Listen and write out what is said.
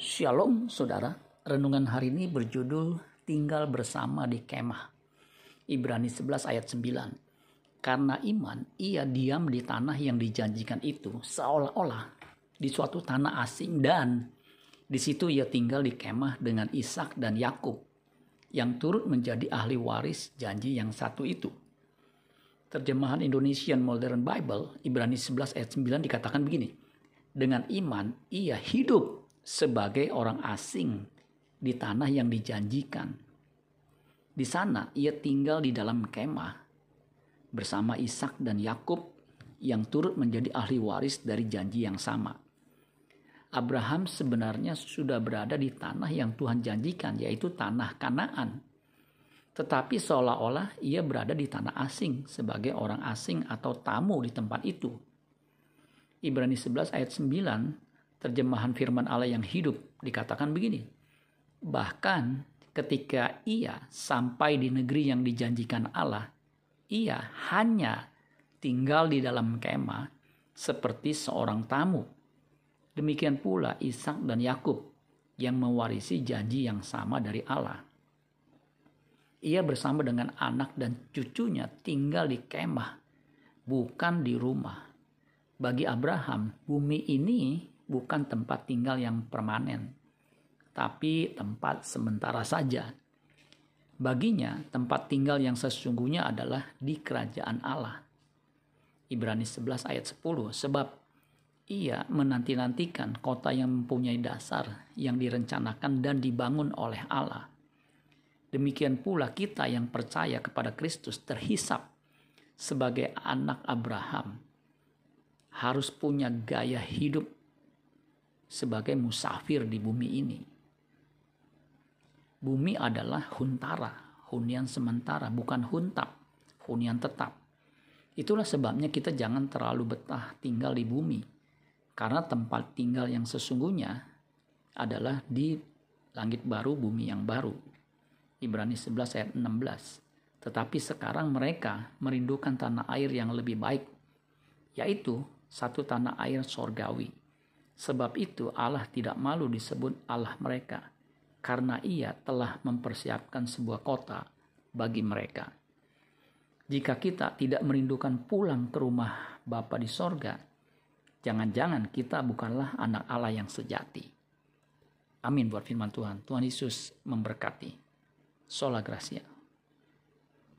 Shalom saudara, renungan hari ini berjudul Tinggal Bersama di Kemah. Ibrani 11 ayat 9. Karena iman, ia diam di tanah yang dijanjikan itu seolah-olah di suatu tanah asing dan di situ ia tinggal di kemah dengan Ishak dan Yakub yang turut menjadi ahli waris janji yang satu itu. Terjemahan Indonesian Modern Bible, Ibrani 11 ayat 9 dikatakan begini. Dengan iman, ia hidup sebagai orang asing di tanah yang dijanjikan. Di sana ia tinggal di dalam kemah bersama Ishak dan Yakub yang turut menjadi ahli waris dari janji yang sama. Abraham sebenarnya sudah berada di tanah yang Tuhan janjikan, yaitu tanah Kanaan. Tetapi seolah-olah ia berada di tanah asing sebagai orang asing atau tamu di tempat itu. Ibrani 11 ayat 9 terjemahan firman Allah yang hidup dikatakan begini. Bahkan ketika ia sampai di negeri yang dijanjikan Allah, ia hanya tinggal di dalam kemah seperti seorang tamu. Demikian pula Ishak dan Yakub yang mewarisi janji yang sama dari Allah. Ia bersama dengan anak dan cucunya tinggal di kemah, bukan di rumah. Bagi Abraham, bumi ini bukan tempat tinggal yang permanen, tapi tempat sementara saja. Baginya, tempat tinggal yang sesungguhnya adalah di kerajaan Allah. Ibrani 11 ayat 10, sebab ia menanti-nantikan kota yang mempunyai dasar yang direncanakan dan dibangun oleh Allah. Demikian pula kita yang percaya kepada Kristus terhisap sebagai anak Abraham harus punya gaya hidup sebagai musafir di bumi ini. Bumi adalah huntara, hunian sementara, bukan huntap, hunian tetap. Itulah sebabnya kita jangan terlalu betah tinggal di bumi, karena tempat tinggal yang sesungguhnya adalah di langit baru, bumi yang baru. Ibrani 11 ayat 16. Tetapi sekarang mereka merindukan tanah air yang lebih baik, yaitu satu tanah air sorgawi Sebab itu Allah tidak malu disebut Allah mereka, karena ia telah mempersiapkan sebuah kota bagi mereka. Jika kita tidak merindukan pulang ke rumah Bapa di sorga, jangan-jangan kita bukanlah anak Allah yang sejati. Amin buat firman Tuhan. Tuhan Yesus memberkati. Sola Gracia.